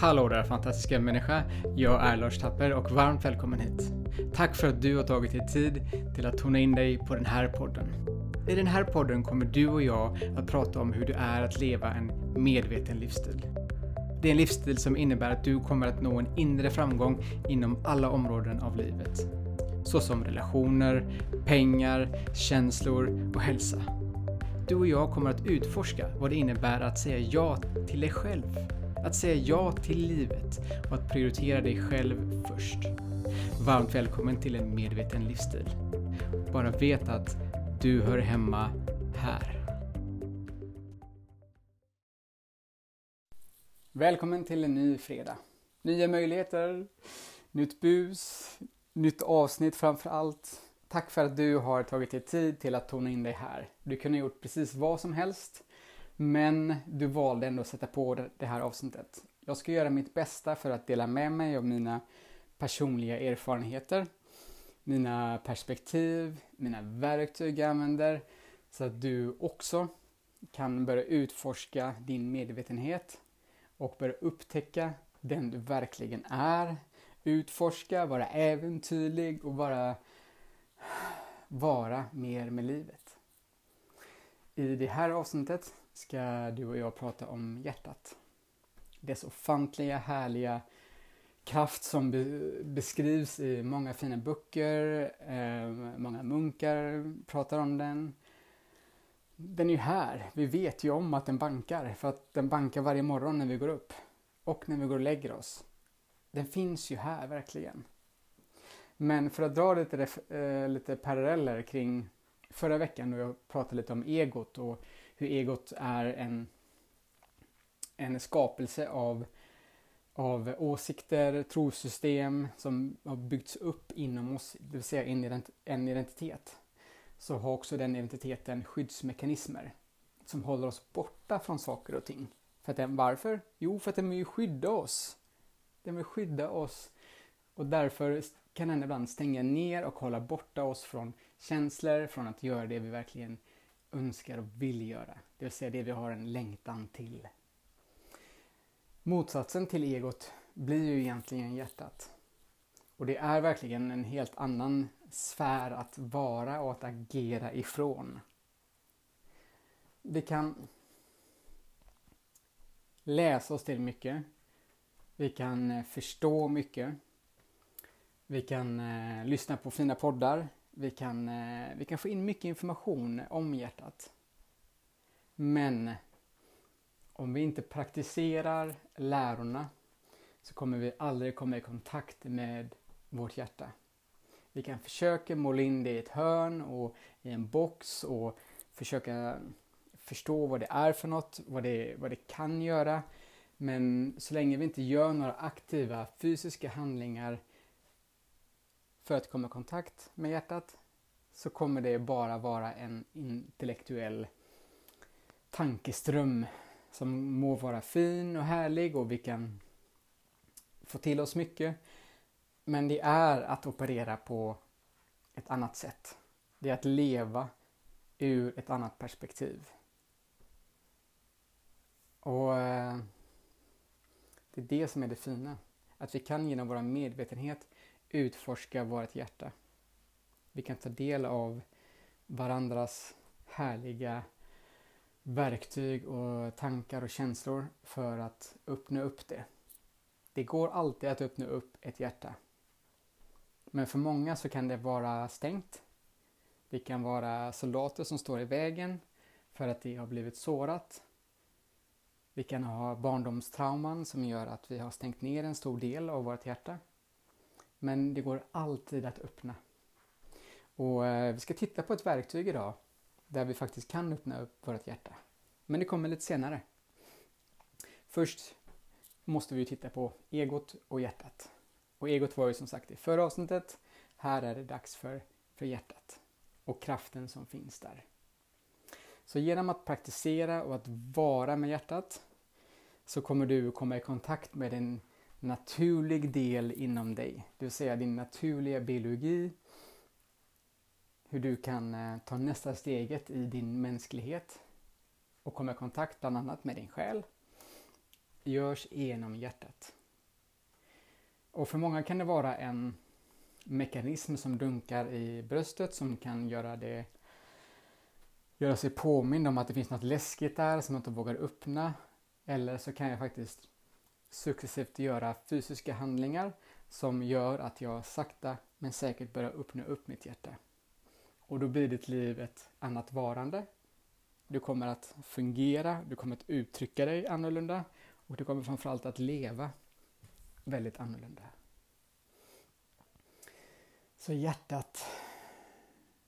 Hallå där fantastiska människa! Jag är Lars Tapper och varmt välkommen hit. Tack för att du har tagit dig tid till att tona in dig på den här podden. I den här podden kommer du och jag att prata om hur det är att leva en medveten livsstil. Det är en livsstil som innebär att du kommer att nå en inre framgång inom alla områden av livet. Såsom relationer, pengar, känslor och hälsa. Du och jag kommer att utforska vad det innebär att säga ja till dig själv. Att säga ja till livet och att prioritera dig själv först. Varmt välkommen till en medveten livsstil. Bara vet att du hör hemma här. Välkommen till en ny fredag. Nya möjligheter, nytt bus, nytt avsnitt framför allt. Tack för att du har tagit dig tid till att tona in dig här. Du kunde ha gjort precis vad som helst, men du valde ändå att sätta på det här avsnittet. Jag ska göra mitt bästa för att dela med mig av mina personliga erfarenheter, mina perspektiv, mina verktyg jag använder, så att du också kan börja utforska din medvetenhet och börja upptäcka den du verkligen är. Utforska, vara äventyrlig och bara vara mer med livet. I det här avsnittet ska du och jag prata om hjärtat. Dess ofantliga, härliga kraft som be beskrivs i många fina böcker. Eh, många munkar pratar om den. Den är ju här. Vi vet ju om att den bankar för att den bankar varje morgon när vi går upp och när vi går och lägger oss. Den finns ju här verkligen. Men för att dra lite, eh, lite paralleller kring förra veckan då jag pratade lite om egot och hur egot är en, en skapelse av, av åsikter, trosystem som har byggts upp inom oss, det vill säga en, en identitet. Så har också den identiteten skyddsmekanismer som håller oss borta från saker och ting. För att den, varför? Jo, för att den vill skydda oss. Den vill skydda oss och därför kan den ibland stänga ner och hålla borta oss från känslor, från att göra det vi verkligen önskar och vill göra. Det vill säga det vi har en längtan till. Motsatsen till egot blir ju egentligen hjärtat. Och det är verkligen en helt annan sfär att vara och att agera ifrån. Vi kan läsa oss till mycket. Vi kan eh, förstå mycket. Vi kan eh, lyssna på fina poddar. Vi kan, eh, vi kan få in mycket information om hjärtat. Men om vi inte praktiserar lärorna så kommer vi aldrig komma i kontakt med vårt hjärta. Vi kan försöka måla in det i ett hörn och i en box och försöka förstå vad det är för något, vad det, vad det kan göra. Men så länge vi inte gör några aktiva fysiska handlingar för att komma i kontakt med hjärtat så kommer det bara vara en intellektuell tankeström som må vara fin och härlig och vi kan få till oss mycket. Men det är att operera på ett annat sätt. Det är att leva ur ett annat perspektiv. Och eh, det är det som är det fina. Att vi kan genom vår medvetenhet utforska vårt hjärta. Vi kan ta del av varandras härliga verktyg och tankar och känslor för att öppna upp det. Det går alltid att öppna upp ett hjärta. Men för många så kan det vara stängt. Det kan vara soldater som står i vägen för att det har blivit sårat. Vi kan ha barndomstrauman som gör att vi har stängt ner en stor del av vårt hjärta. Men det går alltid att öppna. Och eh, vi ska titta på ett verktyg idag där vi faktiskt kan öppna upp vårt hjärta. Men det kommer lite senare. Först måste vi titta på egot och hjärtat. Och egot var ju som sagt i förra avsnittet. Här är det dags för, för hjärtat och kraften som finns där. Så genom att praktisera och att vara med hjärtat så kommer du komma i kontakt med din naturlig del inom dig. Det vill säga din naturliga biologi. Hur du kan eh, ta nästa steget i din mänsklighet och komma i kontakt bland annat med din själ. görs genom hjärtat. Och för många kan det vara en mekanism som dunkar i bröstet som kan göra det göra sig påmind om att det finns något läskigt där som man inte vågar öppna. Eller så kan jag faktiskt successivt göra fysiska handlingar som gör att jag sakta men säkert börjar öppna upp mitt hjärta. Och då blir ditt liv ett annat varande. Du kommer att fungera, du kommer att uttrycka dig annorlunda och du kommer framförallt att leva väldigt annorlunda. Så hjärtat,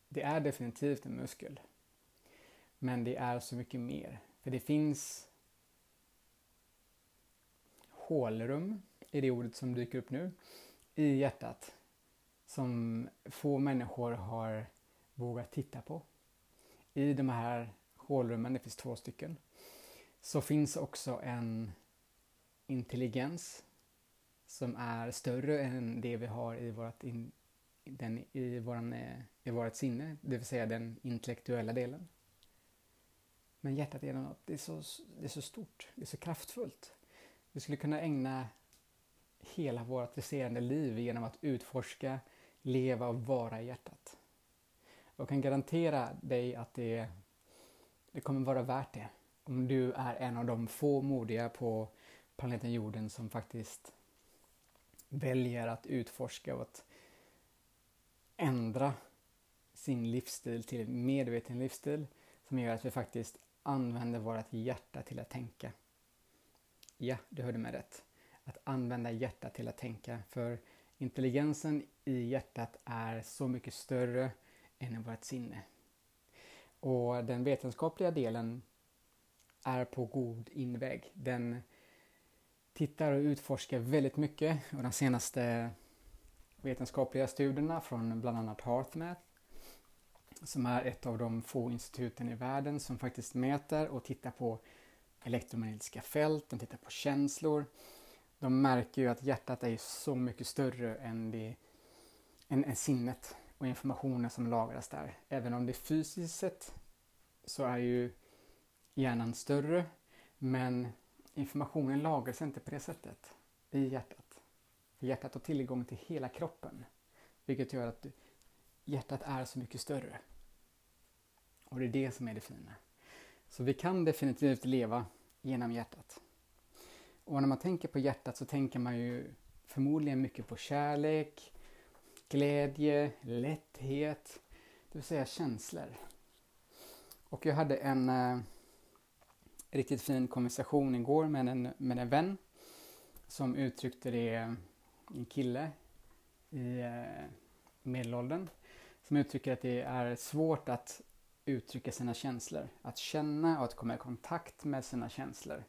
det är definitivt en muskel. Men det är så mycket mer. För det finns hålrum är det ordet som dyker upp nu i hjärtat som få människor har vågat titta på. I de här hålrummen, det finns två stycken, så finns också en intelligens som är större än det vi har i vårt, in, den, i våran, i vårat sinne, det vill säga den intellektuella delen. Men hjärtat är något, det är, så, det är så stort, det är så kraftfullt. Vi skulle kunna ägna hela vårt resterande liv genom att utforska, leva och vara i hjärtat. Jag kan garantera dig att det, det kommer vara värt det. Om du är en av de få modiga på planeten jorden som faktiskt väljer att utforska och att ändra sin livsstil till en medveten livsstil som gör att vi faktiskt använder vårt hjärta till att tänka. Ja, du hörde mig rätt. Att använda hjärtat till att tänka. För intelligensen i hjärtat är så mycket större än i vårt sinne. Och den vetenskapliga delen är på god inväg. Den tittar och utforskar väldigt mycket och de senaste vetenskapliga studierna från bland annat HeartMath som är ett av de få instituten i världen som faktiskt mäter och tittar på elektromagnetiska fält, de tittar på känslor. De märker ju att hjärtat är så mycket större än, det, än, än sinnet och informationen som lagras där. Även om det fysiskt sett så är ju hjärnan större men informationen lagras inte på det sättet i hjärtat. Hjärtat har tillgång till hela kroppen vilket gör att hjärtat är så mycket större. Och det är det som är det fina. Så vi kan definitivt leva genom hjärtat. Och när man tänker på hjärtat så tänker man ju förmodligen mycket på kärlek, glädje, lätthet, det vill säga känslor. Och jag hade en eh, riktigt fin konversation igår med en, med en vän som uttryckte det, en kille i eh, medelåldern, som uttrycker att det är svårt att uttrycka sina känslor. Att känna och att komma i kontakt med sina känslor.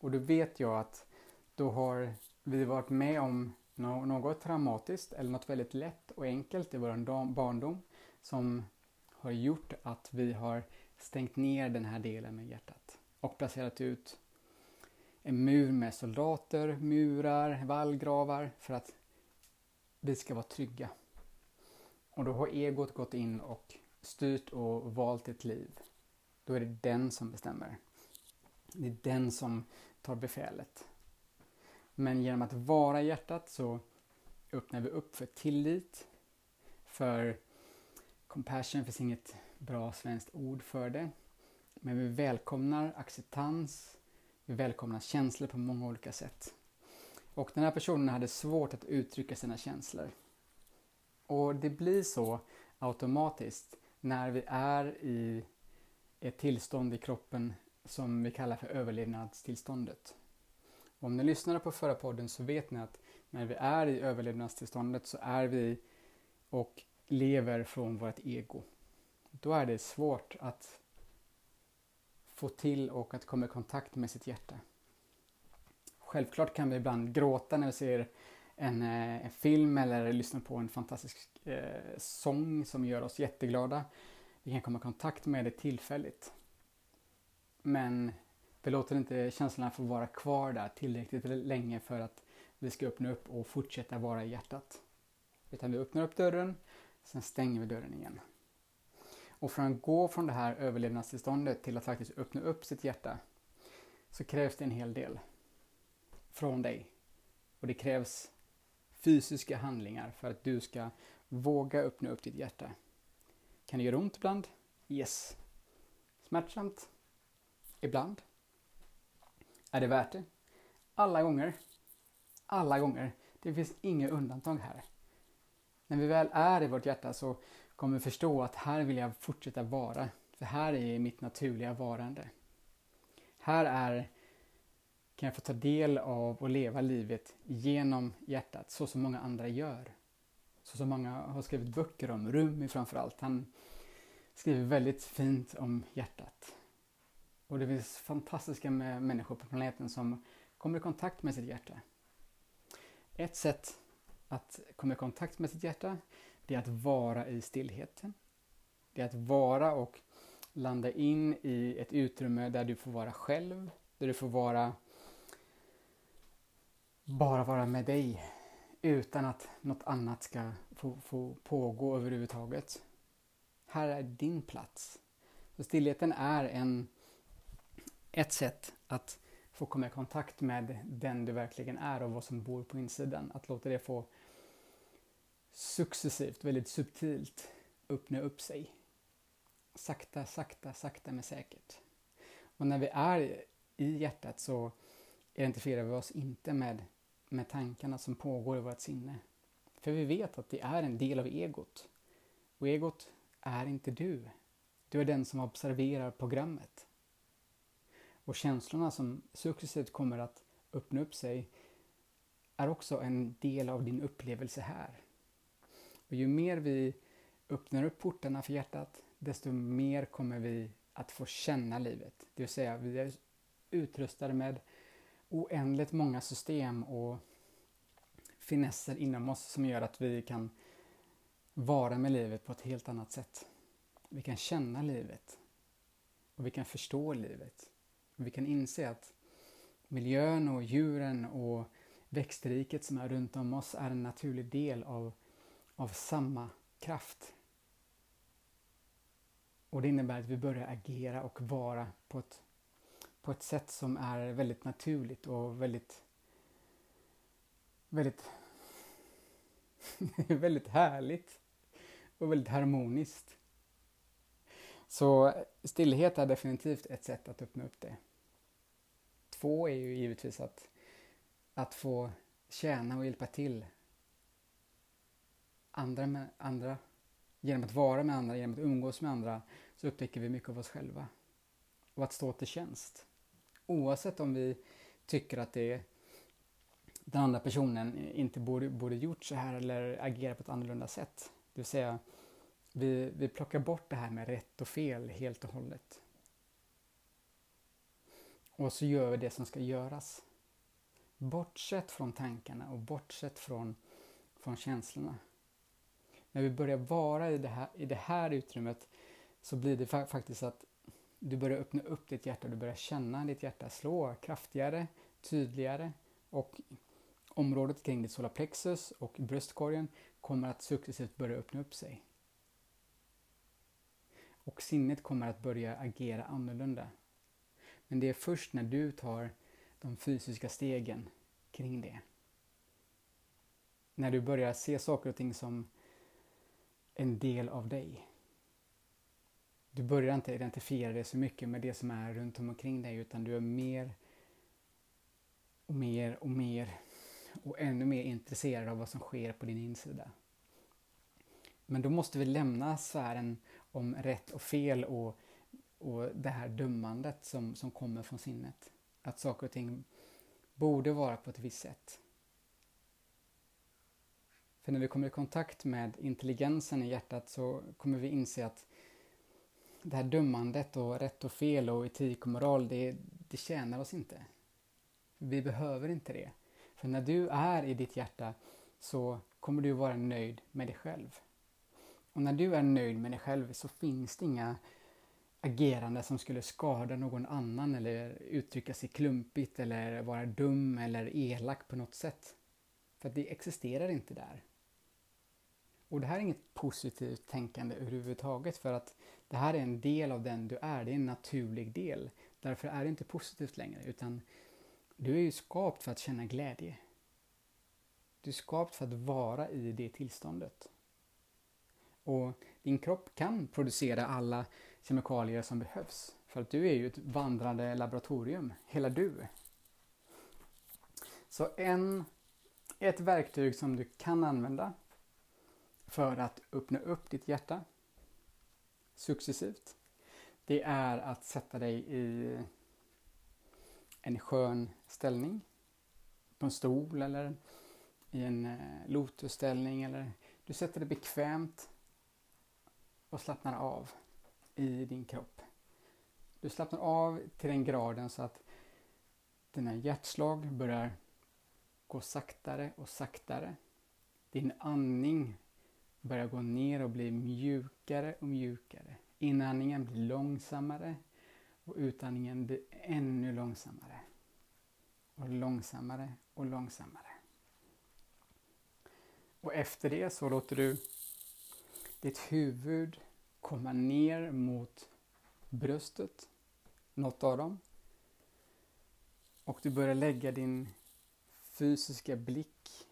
Och då vet jag att då har vi varit med om något traumatiskt eller något väldigt lätt och enkelt i vår barndom som har gjort att vi har stängt ner den här delen med hjärtat och placerat ut en mur med soldater, murar, vallgravar för att vi ska vara trygga. Och då har egot gått in och styrt och valt ett liv. Då är det den som bestämmer. Det är den som tar befälet. Men genom att vara hjärtat så öppnar vi upp för tillit, för compassion finns inget bra svenskt ord för det. Men vi välkomnar acceptans, vi välkomnar känslor på många olika sätt. Och den här personen hade svårt att uttrycka sina känslor. Och det blir så automatiskt när vi är i ett tillstånd i kroppen som vi kallar för överlevnadstillståndet. Om ni lyssnade på förra podden så vet ni att när vi är i överlevnadstillståndet så är vi och lever från vårt ego. Då är det svårt att få till och att komma i kontakt med sitt hjärta. Självklart kan vi ibland gråta när vi ser en, eh, en film eller lyssnar på en fantastisk eh, sång som gör oss jätteglada. Vi kan komma i kontakt med det tillfälligt. Men vi låter inte känslorna få vara kvar där tillräckligt länge för att vi ska öppna upp och fortsätta vara i hjärtat. Utan vi öppnar upp dörren, sen stänger vi dörren igen. Och för att gå från det här överlevnadstillståndet till att faktiskt öppna upp sitt hjärta så krävs det en hel del. från dig. Och det krävs fysiska handlingar för att du ska våga öppna upp ditt hjärta. Kan det göra ont ibland? Yes. Smärtsamt? Ibland. Är det värt det? Alla gånger. Alla gånger. Det finns inga undantag här. När vi väl är i vårt hjärta så kommer vi förstå att här vill jag fortsätta vara. För här är mitt naturliga varande. Här är, kan jag få ta del av och leva livet genom hjärtat så som många andra gör. Så som många har skrivit böcker om, Rumi framförallt. Han skriver väldigt fint om hjärtat. Och det finns fantastiska människor på planeten som kommer i kontakt med sitt hjärta. Ett sätt att komma i kontakt med sitt hjärta, det är att vara i stillheten. Det är att vara och landa in i ett utrymme där du får vara själv, där du får vara bara vara med dig utan att något annat ska få, få pågå överhuvudtaget. Här är din plats. Så stillheten är en, ett sätt att få komma i kontakt med den du verkligen är och vad som bor på insidan. Att låta det få successivt, väldigt subtilt öppna upp sig. Sakta, sakta, sakta men säkert. Och när vi är i hjärtat så identifierar vi oss inte med, med tankarna som pågår i vårt sinne. För vi vet att det är en del av egot. Och egot är inte du. Du är den som observerar programmet. Och känslorna som successivt kommer att öppna upp sig är också en del av din upplevelse här. Och ju mer vi öppnar upp portarna för hjärtat, desto mer kommer vi att få känna livet. Det vill säga, vi är utrustade med oändligt många system och finesser inom oss som gör att vi kan vara med livet på ett helt annat sätt. Vi kan känna livet och vi kan förstå livet. Och vi kan inse att miljön och djuren och växtriket som är runt om oss är en naturlig del av, av samma kraft. Och det innebär att vi börjar agera och vara på ett, på ett sätt som är väldigt naturligt och väldigt väldigt väldigt härligt och väldigt harmoniskt. Så stillhet är definitivt ett sätt att öppna upp det. Två är ju givetvis att, att få tjäna och hjälpa till andra, med, andra. Genom att vara med andra, genom att umgås med andra så upptäcker vi mycket av oss själva. Och att stå till tjänst. Oavsett om vi tycker att det är den andra personen inte borde, borde gjort så här eller agerat på ett annorlunda sätt. Det vill säga, vi, vi plockar bort det här med rätt och fel helt och hållet. Och så gör vi det som ska göras. Bortsett från tankarna och bortsett från, från känslorna. När vi börjar vara i det, här, i det här utrymmet så blir det fa faktiskt att du börjar öppna upp ditt hjärta, du börjar känna ditt hjärta slå kraftigare, tydligare och området kring ditt solarplexus och bröstkorgen kommer att successivt börja öppna upp sig. Och sinnet kommer att börja agera annorlunda. Men det är först när du tar de fysiska stegen kring det. När du börjar se saker och ting som en del av dig. Du börjar inte identifiera dig så mycket med det som är runt omkring dig utan du är mer och mer och mer och ännu mer intresserad av vad som sker på din insida. Men då måste vi lämna sfären om rätt och fel och, och det här dömandet som, som kommer från sinnet. Att saker och ting borde vara på ett visst sätt. För när vi kommer i kontakt med intelligensen i hjärtat så kommer vi inse att det här dömandet och rätt och fel och etik och moral, det, det tjänar oss inte. Vi behöver inte det. För när du är i ditt hjärta så kommer du vara nöjd med dig själv. Och när du är nöjd med dig själv så finns det inga agerande som skulle skada någon annan eller uttrycka sig klumpigt eller vara dum eller elak på något sätt. För det existerar inte där. Och det här är inget positivt tänkande överhuvudtaget för att det här är en del av den du är, det är en naturlig del. Därför är det inte positivt längre utan Du är ju skapt för att känna glädje. Du är skapt för att vara i det tillståndet. Och din kropp kan producera alla kemikalier som behövs. För att du är ju ett vandrande laboratorium, hela du. Så en, ett verktyg som du kan använda för att öppna upp ditt hjärta successivt, det är att sätta dig i en skön ställning. På en stol eller i en eh, lotusställning eller du sätter dig bekvämt och slappnar av i din kropp. Du slappnar av till den graden så att dina hjärtslag börjar gå saktare och saktare. Din andning börjar gå ner och bli mjukare och mjukare. Inandningen blir långsammare och utandningen blir ännu långsammare. Och långsammare och långsammare. Och efter det så låter du ditt huvud komma ner mot bröstet, något av dem. Och du börjar lägga din fysiska blick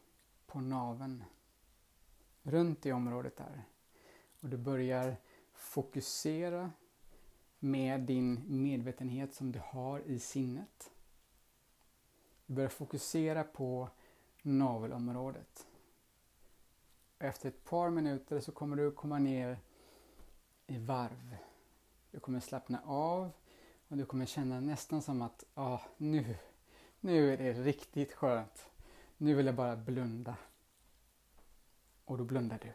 på naven runt i området där. Och du börjar fokusera med din medvetenhet som du har i sinnet. Du börjar fokusera på navelområdet. Efter ett par minuter så kommer du komma ner i varv. Du kommer slappna av och du kommer känna nästan som att ah, nu, nu är det riktigt skönt. Nu vill jag bara blunda. Och då blundar du.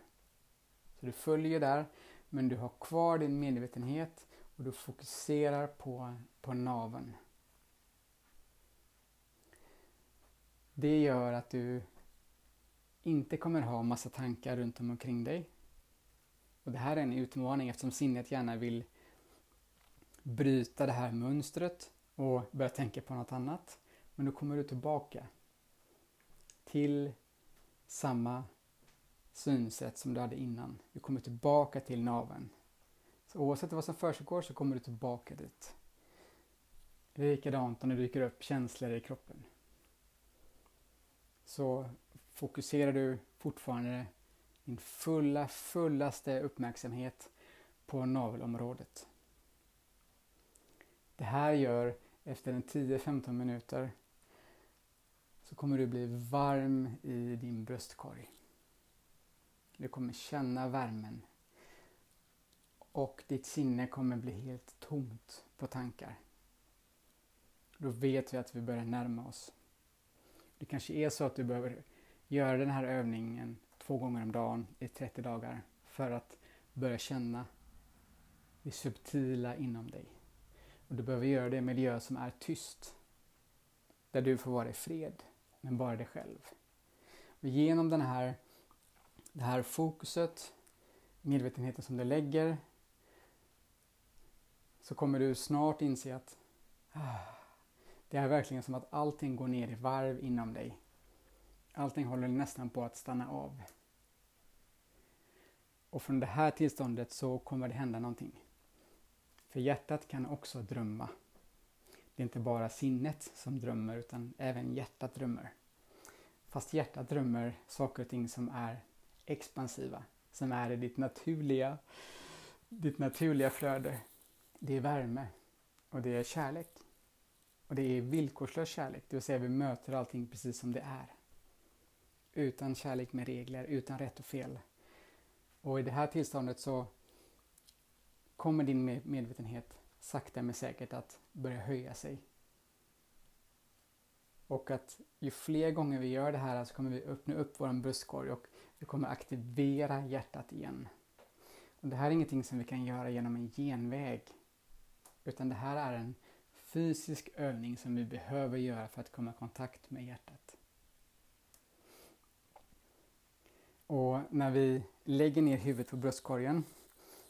Så du följer där men du har kvar din medvetenhet och du fokuserar på, på naven. Det gör att du inte kommer ha massa tankar runt om omkring dig. Och det här är en utmaning eftersom sinnet gärna vill bryta det här mönstret och börja tänka på något annat. Men då kommer du tillbaka till samma synsätt som du hade innan. Du kommer tillbaka till naven. Så oavsett vad som försiggår så kommer du tillbaka dit. Det är likadant om det dyker upp känslor i kroppen. Så fokuserar du fortfarande din fulla, fullaste uppmärksamhet på navelområdet. Det här gör efter en 10-15 minuter så kommer du bli varm i din bröstkorg. Du kommer känna värmen och ditt sinne kommer bli helt tomt på tankar. Då vet vi att vi börjar närma oss. Det kanske är så att du behöver göra den här övningen två gånger om dagen i 30 dagar för att börja känna det subtila inom dig. Och du behöver göra det i en miljö som är tyst. Där du får vara i fred, men bara dig själv. Och genom den här, det här fokuset, medvetenheten som du lägger, så kommer du snart inse att ah, det är verkligen som att allting går ner i varv inom dig. Allting håller nästan på att stanna av. Och från det här tillståndet så kommer det hända någonting. För hjärtat kan också drömma. Det är inte bara sinnet som drömmer utan även hjärtat drömmer. Fast hjärtat drömmer saker och ting som är expansiva, som är i ditt naturliga, ditt naturliga flöde. Det är värme och det är kärlek. Och det är villkorslös kärlek, det vill säga vi möter allting precis som det är. Utan kärlek med regler, utan rätt och fel. Och i det här tillståndet så kommer din medvetenhet sakta men säkert att börja höja sig. Och att ju fler gånger vi gör det här så kommer vi öppna upp vår bröstkorg och du kommer aktivera hjärtat igen. Och det här är ingenting som vi kan göra genom en genväg. Utan det här är en fysisk övning som vi behöver göra för att komma i kontakt med hjärtat. Och när vi lägger ner huvudet på bröstkorgen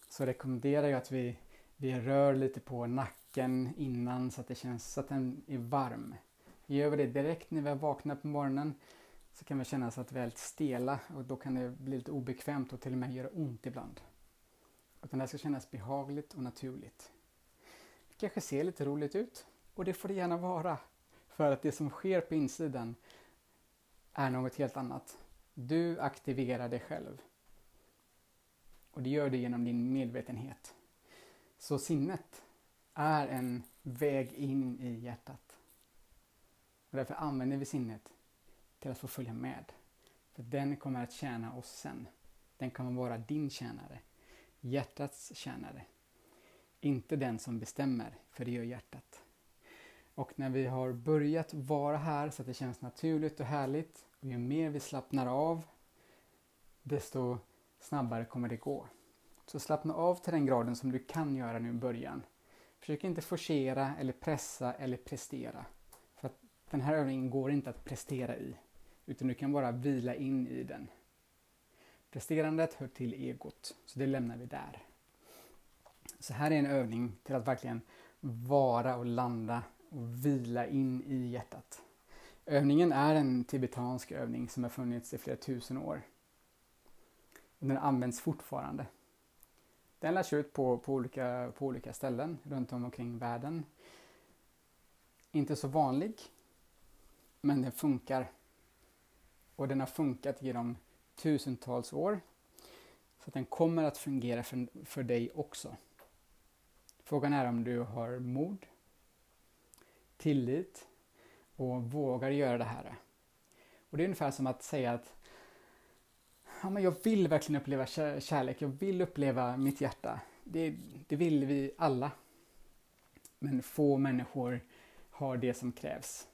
så rekommenderar jag att vi, vi rör lite på nacken innan så att det känns så att den är varm. Gör vi det direkt när vi vaknar på morgonen så kan vi känna oss att vi är lite stela och då kan det bli lite obekvämt och till och med göra ont ibland. Utan det ska kännas behagligt och naturligt. Det kanske ser lite roligt ut och det får det gärna vara. För att det som sker på insidan är något helt annat. Du aktiverar dig själv. Och det gör du genom din medvetenhet. Så sinnet är en väg in i hjärtat. Och därför använder vi sinnet till att få följa med. För den kommer att tjäna oss sen. Den kommer vara din tjänare. Hjärtats tjänare. Inte den som bestämmer, för det gör hjärtat. Och när vi har börjat vara här så att det känns naturligt och härligt och ju mer vi slappnar av desto snabbare kommer det gå. Så slappna av till den graden som du kan göra nu i början. Försök inte forcera eller pressa eller prestera. För att den här övningen går inte att prestera i. Utan du kan bara vila in i den. Presterandet hör till egot, så det lämnar vi där. Så här är en övning till att verkligen vara och landa och vila in i hjärtat. Övningen är en tibetansk övning som har funnits i flera tusen år. Den används fortfarande. Den lärs ut på, på, olika, på olika ställen runt om omkring världen. Inte så vanlig, men den funkar. Och den har funkat genom tusentals år. Så att den kommer att fungera för, för dig också. Frågan är om du har mod, tillit och vågar göra det här. Och det är ungefär som att säga att ja, men jag vill verkligen uppleva kärlek, jag vill uppleva mitt hjärta. Det, det vill vi alla. Men få människor har det som krävs.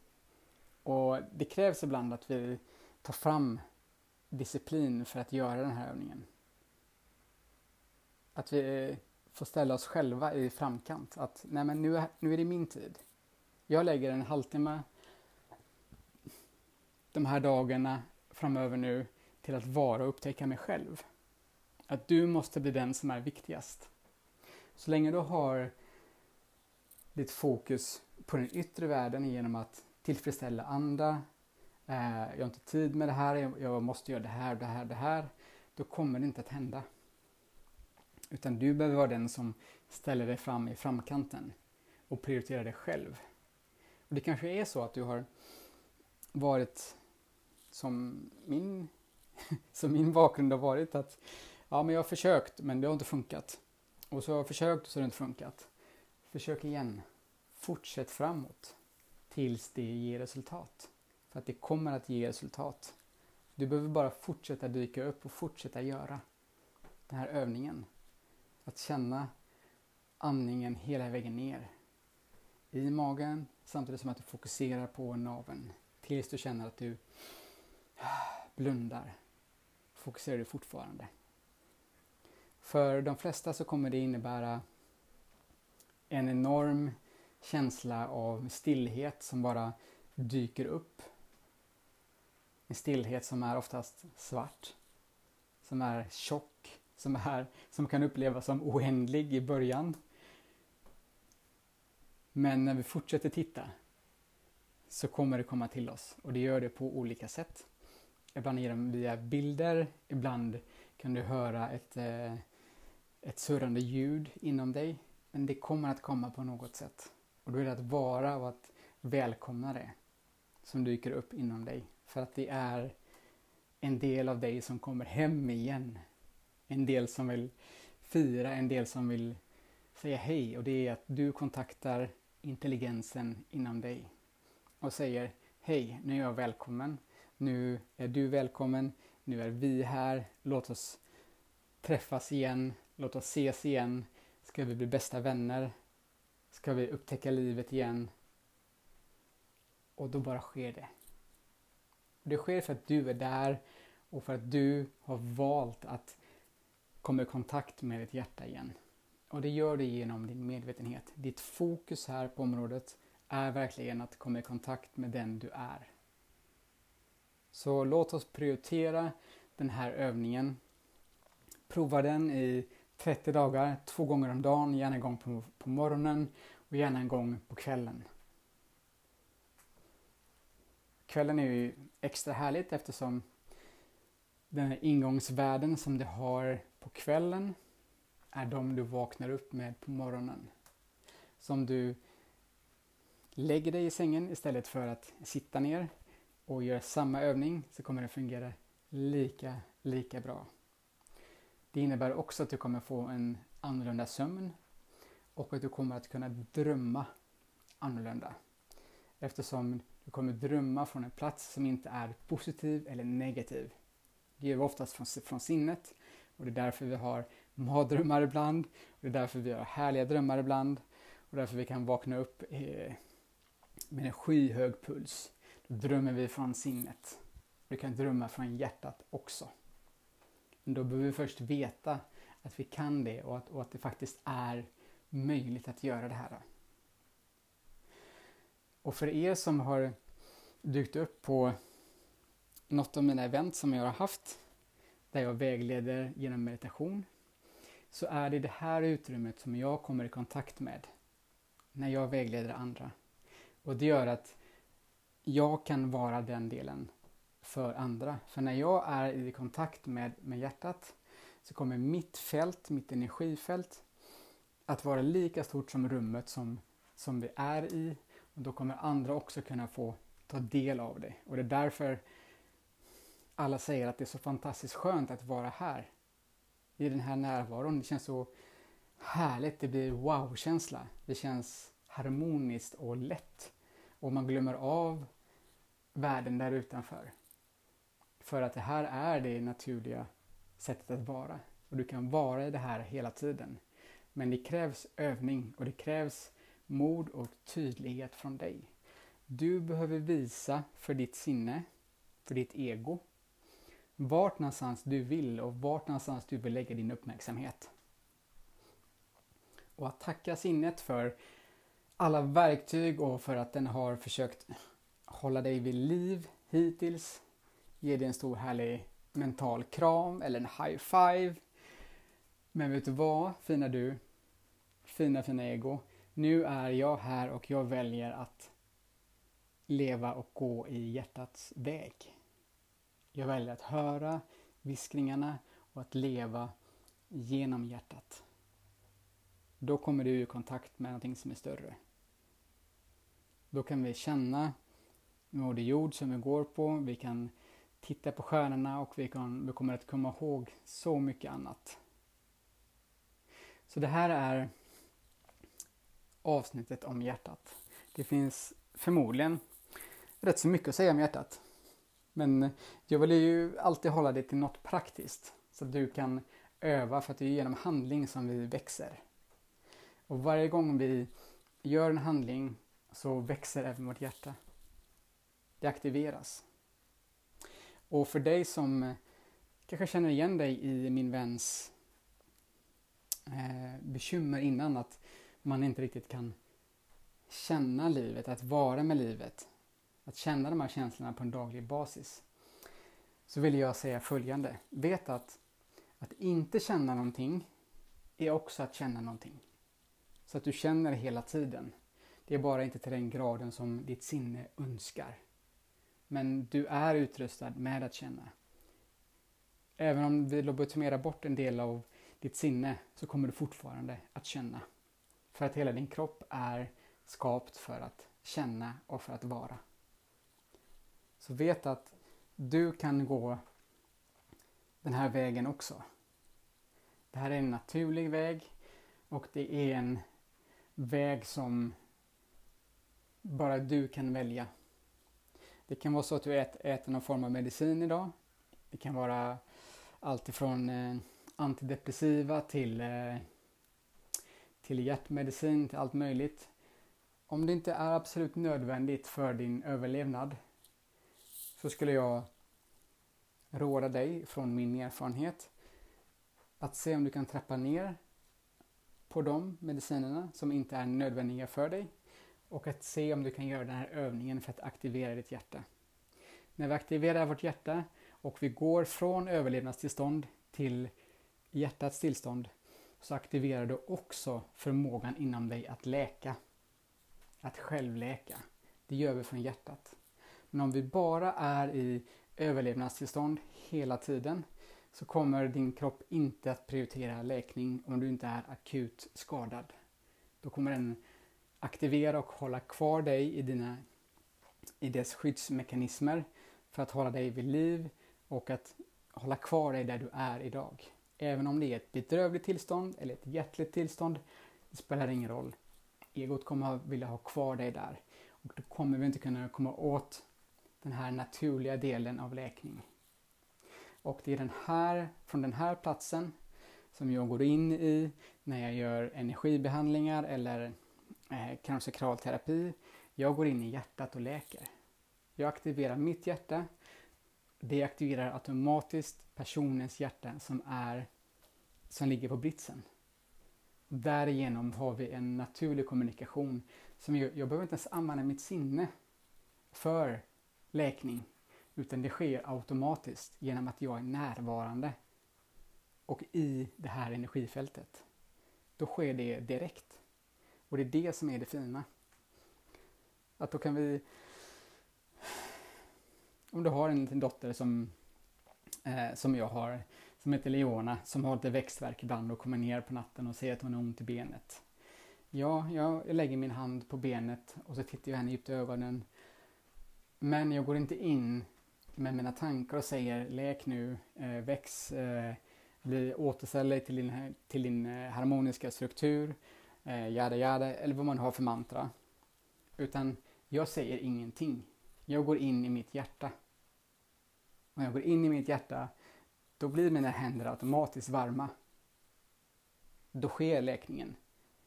Och det krävs ibland att vi ta fram disciplin för att göra den här övningen. Att vi eh, får ställa oss själva i framkant. Att nej men nu är, nu är det min tid. Jag lägger en halvtimme de här dagarna framöver nu till att vara och upptäcka mig själv. Att du måste bli den som är viktigast. Så länge du har ditt fokus på den yttre världen genom att tillfredsställa andra, Eh, jag har inte tid med det här, jag måste göra det här, det här, det här, då kommer det inte att hända. Utan du behöver vara den som ställer dig fram i framkanten och prioriterar dig själv. Och Det kanske är så att du har varit som min, som min bakgrund har varit att ja, men jag har försökt men det har inte funkat. Och så har jag försökt och så har det inte funkat. Försök igen. Fortsätt framåt tills det ger resultat. För att det kommer att ge resultat. Du behöver bara fortsätta dyka upp och fortsätta göra den här övningen. Att känna andningen hela vägen ner. I magen samtidigt som att du fokuserar på naveln. Tills du känner att du ah, blundar. Fokuserar du fortfarande. För de flesta så kommer det innebära en enorm känsla av stillhet som bara dyker upp. En stillhet som är oftast svart, som är tjock, som, är, som kan upplevas som oändlig i början. Men när vi fortsätter titta så kommer det komma till oss och det gör det på olika sätt. Ibland genom via bilder, ibland kan du höra ett, eh, ett surrande ljud inom dig. Men det kommer att komma på något sätt. Och då är det att vara och att välkomna det som dyker upp inom dig. För att det är en del av dig som kommer hem igen. En del som vill fira, en del som vill säga hej och det är att du kontaktar intelligensen inom dig och säger hej, nu är jag välkommen. Nu är du välkommen. Nu är vi här. Låt oss träffas igen. Låt oss ses igen. Ska vi bli bästa vänner? Ska vi upptäcka livet igen? Och då bara sker det. Det sker för att du är där och för att du har valt att komma i kontakt med ditt hjärta igen. Och det gör du genom din medvetenhet. Ditt fokus här på området är verkligen att komma i kontakt med den du är. Så låt oss prioritera den här övningen. Prova den i 30 dagar, två gånger om dagen, gärna en gång på, på morgonen och gärna en gång på kvällen. Kvällen är ju extra härligt eftersom den här ingångsvärden som du har på kvällen är de du vaknar upp med på morgonen. Som du lägger dig i sängen istället för att sitta ner och gör samma övning så kommer det fungera lika, lika bra. Det innebär också att du kommer få en annorlunda sömn och att du kommer att kunna drömma annorlunda. Eftersom du kommer drömma från en plats som inte är positiv eller negativ. Det gör vi oftast från, från sinnet och det är därför vi har mardrömmar ibland. Och det är därför vi har härliga drömmar ibland. Och därför vi kan vakna upp eh, med en skyhög puls. Då drömmer vi från sinnet. Du kan drömma från hjärtat också. Men då behöver vi först veta att vi kan det och att, och att det faktiskt är möjligt att göra det här. Och för er som har dykt upp på något av mina event som jag har haft, där jag vägleder genom meditation, så är det det här utrymmet som jag kommer i kontakt med när jag vägleder andra. Och det gör att jag kan vara den delen för andra. För när jag är i kontakt med, med hjärtat så kommer mitt fält, mitt energifält, att vara lika stort som rummet som, som vi är i. Och då kommer andra också kunna få ta del av det. Och det är därför alla säger att det är så fantastiskt skönt att vara här. I den här närvaron. Det känns så härligt. Det blir wow-känsla. Det känns harmoniskt och lätt. Och man glömmer av världen där utanför. För att det här är det naturliga sättet att vara. Och du kan vara i det här hela tiden. Men det krävs övning och det krävs mod och tydlighet från dig. Du behöver visa för ditt sinne, för ditt ego, vart någonstans du vill och vart någonstans du vill lägga din uppmärksamhet. Och att tacka sinnet för alla verktyg och för att den har försökt hålla dig vid liv hittills. Ge dig en stor härlig mental kram eller en high five. Men vet du vad, fina du? Fina, fina ego. Nu är jag här och jag väljer att leva och gå i hjärtats väg. Jag väljer att höra viskningarna och att leva genom hjärtat. Då kommer du i kontakt med någonting som är större. Då kan vi känna Moder Jord som vi går på, vi kan titta på stjärnorna och vi, kan, vi kommer att komma ihåg så mycket annat. Så det här är avsnittet om hjärtat. Det finns förmodligen rätt så mycket att säga om hjärtat. Men jag vill ju alltid hålla det till något praktiskt så att du kan öva för att det är genom handling som vi växer. Och varje gång vi gör en handling så växer även vårt hjärta. Det aktiveras. Och för dig som kanske känner igen dig i min väns eh, bekymmer innan att man inte riktigt kan känna livet, att vara med livet, att känna de här känslorna på en daglig basis. Så vill jag säga följande. Vet att att inte känna någonting är också att känna någonting. Så att du känner hela tiden. Det är bara inte till den graden som ditt sinne önskar. Men du är utrustad med att känna. Även om vi lobotomerar bort en del av ditt sinne så kommer du fortfarande att känna. För att hela din kropp är skapt för att känna och för att vara. Så vet att du kan gå den här vägen också. Det här är en naturlig väg och det är en väg som bara du kan välja. Det kan vara så att du äter, någon form av medicin idag. Det kan vara allt ifrån eh, antidepressiva till, eh, till hjärtmedicin, till allt möjligt. Om det inte är absolut nödvändigt för din överlevnad så skulle jag råda dig från min erfarenhet att se om du kan trappa ner på de medicinerna som inte är nödvändiga för dig och att se om du kan göra den här övningen för att aktivera ditt hjärta. När vi aktiverar vårt hjärta och vi går från överlevnadstillstånd till hjärtats tillstånd så aktiverar du också förmågan inom dig att läka. Att självläka. Det gör vi från hjärtat. Men om vi bara är i överlevnadstillstånd hela tiden så kommer din kropp inte att prioritera läkning om du inte är akut skadad. Då kommer den aktivera och hålla kvar dig i, dina, i dess skyddsmekanismer för att hålla dig vid liv och att hålla kvar dig där du är idag. Även om det är ett bedrövligt tillstånd eller ett hjärtligt tillstånd, det spelar ingen roll. Egot kommer vilja ha kvar dig där och då kommer vi inte kunna komma åt den här naturliga delen av läkning. Och det är den här, från den här platsen som jag går in i när jag gör energibehandlingar eller eh, kralterapi. Jag går in i hjärtat och läker. Jag aktiverar mitt hjärta. Det aktiverar automatiskt personens hjärta som, är, som ligger på britsen. Därigenom har vi en naturlig kommunikation. Som jag, jag behöver inte ens använda mitt sinne för läkning. Utan det sker automatiskt genom att jag är närvarande och i det här energifältet. Då sker det direkt. Och det är det som är det fina. Att då kan vi... Om du har en liten dotter som, eh, som jag har, som heter Leona, som har lite växtverk ibland och kommer ner på natten och säger att hon har ont i benet. Ja, jag lägger min hand på benet och så tittar jag henne djupt i ögonen. Men jag går inte in med mina tankar och säger läk nu, eh, väx, eh, bli återställ dig till din, till din eh, harmoniska struktur, eh, jada jada, eller vad man har för mantra. Utan jag säger ingenting. Jag går in i mitt hjärta. När jag går in i mitt hjärta, då blir mina händer automatiskt varma. Då sker läkningen.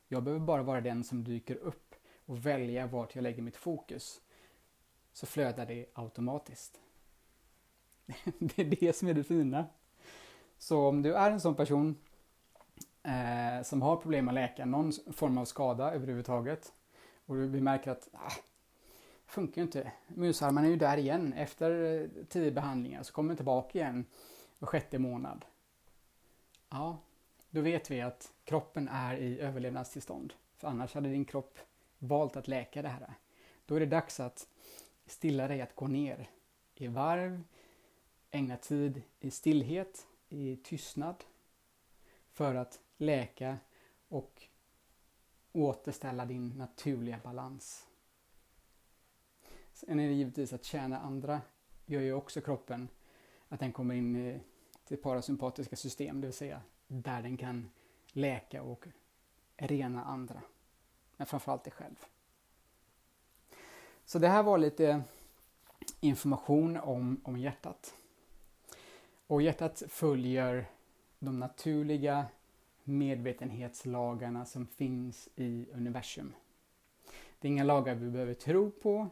Jag behöver bara vara den som dyker upp och välja vart jag lägger mitt fokus. Så flödar det automatiskt. det är det som är det fina. Så om du är en sån person eh, som har problem att läka någon form av skada överhuvudtaget och vi märker att ah, funkar ju inte. Musarmarna är ju där igen. Efter eh, tio behandlingar så kommer den tillbaka igen var sjätte månad. Ja, då vet vi att kroppen är i överlevnadstillstånd. För annars hade din kropp valt att läka det här. Då är det dags att stilla dig att gå ner i varv, ägna tid i stillhet, i tystnad för att läka och återställa din naturliga balans. Sen är det givetvis att tjäna andra gör ju också kroppen att den kommer in i det parasympatiska system, det vill säga där den kan läka och rena andra. Men framförallt dig själv. Så det här var lite information om, om hjärtat. Och hjärtat följer de naturliga medvetenhetslagarna som finns i universum. Det är inga lagar vi behöver tro på.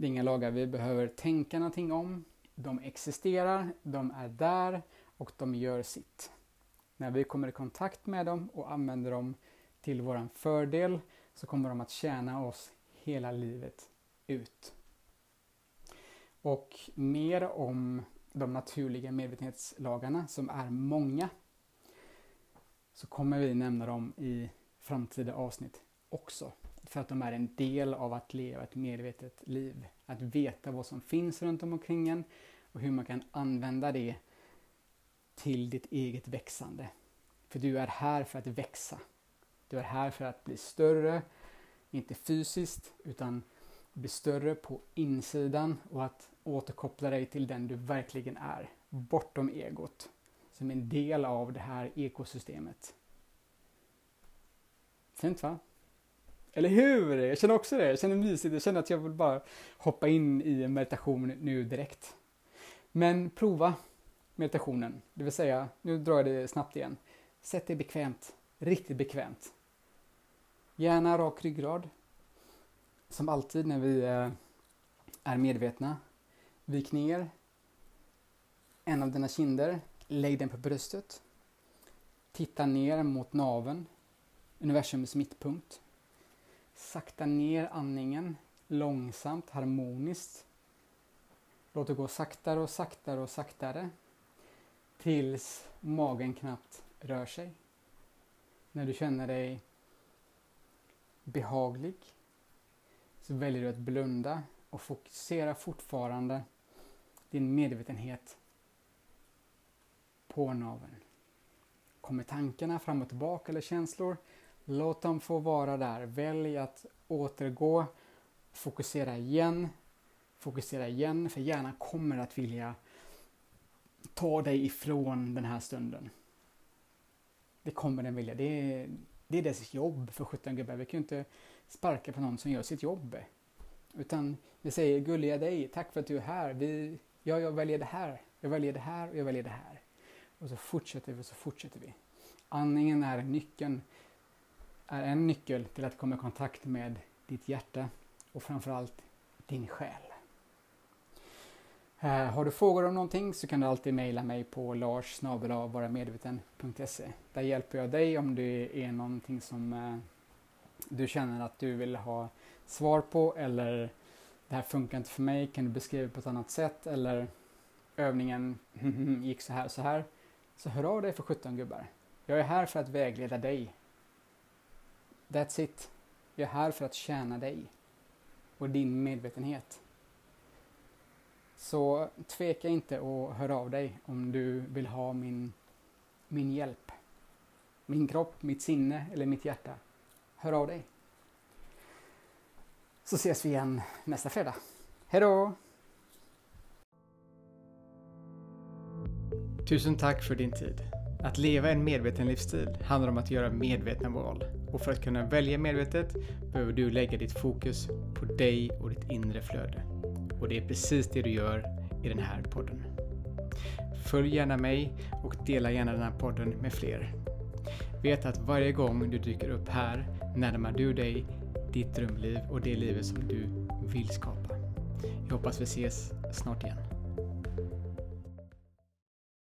Det är inga lagar vi behöver tänka någonting om. De existerar, de är där och de gör sitt. När vi kommer i kontakt med dem och använder dem till vår fördel så kommer de att tjäna oss hela livet ut. Och mer om de naturliga medvetenhetslagarna som är många så kommer vi nämna dem i framtida avsnitt också. För att de är en del av att leva ett medvetet liv. Att veta vad som finns runt omkring en och hur man kan använda det till ditt eget växande. För du är här för att växa. Du är här för att bli större, inte fysiskt utan bli större på insidan och att återkoppla dig till den du verkligen är, bortom egot, som en del av det här ekosystemet. Fint va? Eller hur? Jag känner också det. Jag känner mysigt. Jag känner att jag vill bara hoppa in i en meditation nu direkt. Men prova meditationen. Det vill säga, nu drar jag det snabbt igen. Sätt dig bekvämt. Riktigt bekvämt. Gärna rak ryggrad. Som alltid när vi eh, är medvetna Vik ner en av dina kinder, lägg den på bröstet. Titta ner mot naven, universums mittpunkt. Sakta ner andningen, långsamt, harmoniskt. Låt det gå saktare och saktare och saktare tills magen knappt rör sig. När du känner dig behaglig så väljer du att blunda och fokusera fortfarande din medvetenhet på naveln. Kommer tankarna fram och tillbaka eller känslor, Låt dem få vara där. Välj att återgå, fokusera igen, fokusera igen, för hjärnan kommer att vilja ta dig ifrån den här stunden. Det kommer den vilja. Det är, det är dess jobb för 17 gubbar. Vi kan ju inte sparka på någon som gör sitt jobb. Utan vi säger gulliga dig, tack för att du är här. Vi, ja, jag väljer det här, jag väljer det här och jag väljer det här. Och så fortsätter vi och så fortsätter vi. Andningen är nyckeln, är en nyckel till att komma i kontakt med ditt hjärta och framförallt din själ. Eh, har du frågor om någonting så kan du alltid mejla mig på lars.varamedveten.se. Där hjälper jag dig om det är någonting som eh, du känner att du vill ha svar på eller det här funkar inte för mig, kan du beskriva på ett annat sätt eller övningen gick så här och så här. Så hör av dig för 17 gubbar. Jag är här för att vägleda dig. That's it. Jag är här för att tjäna dig och din medvetenhet. Så tveka inte att höra av dig om du vill ha min, min hjälp. Min kropp, mitt sinne eller mitt hjärta. Hör av dig. Så ses vi igen nästa fredag. Hejdå! Tusen tack för din tid. Att leva en medveten livsstil handlar om att göra medvetna val. Och för att kunna välja medvetet behöver du lägga ditt fokus på dig och ditt inre flöde. Och det är precis det du gör i den här podden. Följ gärna mig och dela gärna den här podden med fler. Vet att varje gång du dyker upp här närmar du dig ditt drömliv och det livet som du vill skapa. Jag hoppas vi ses snart igen.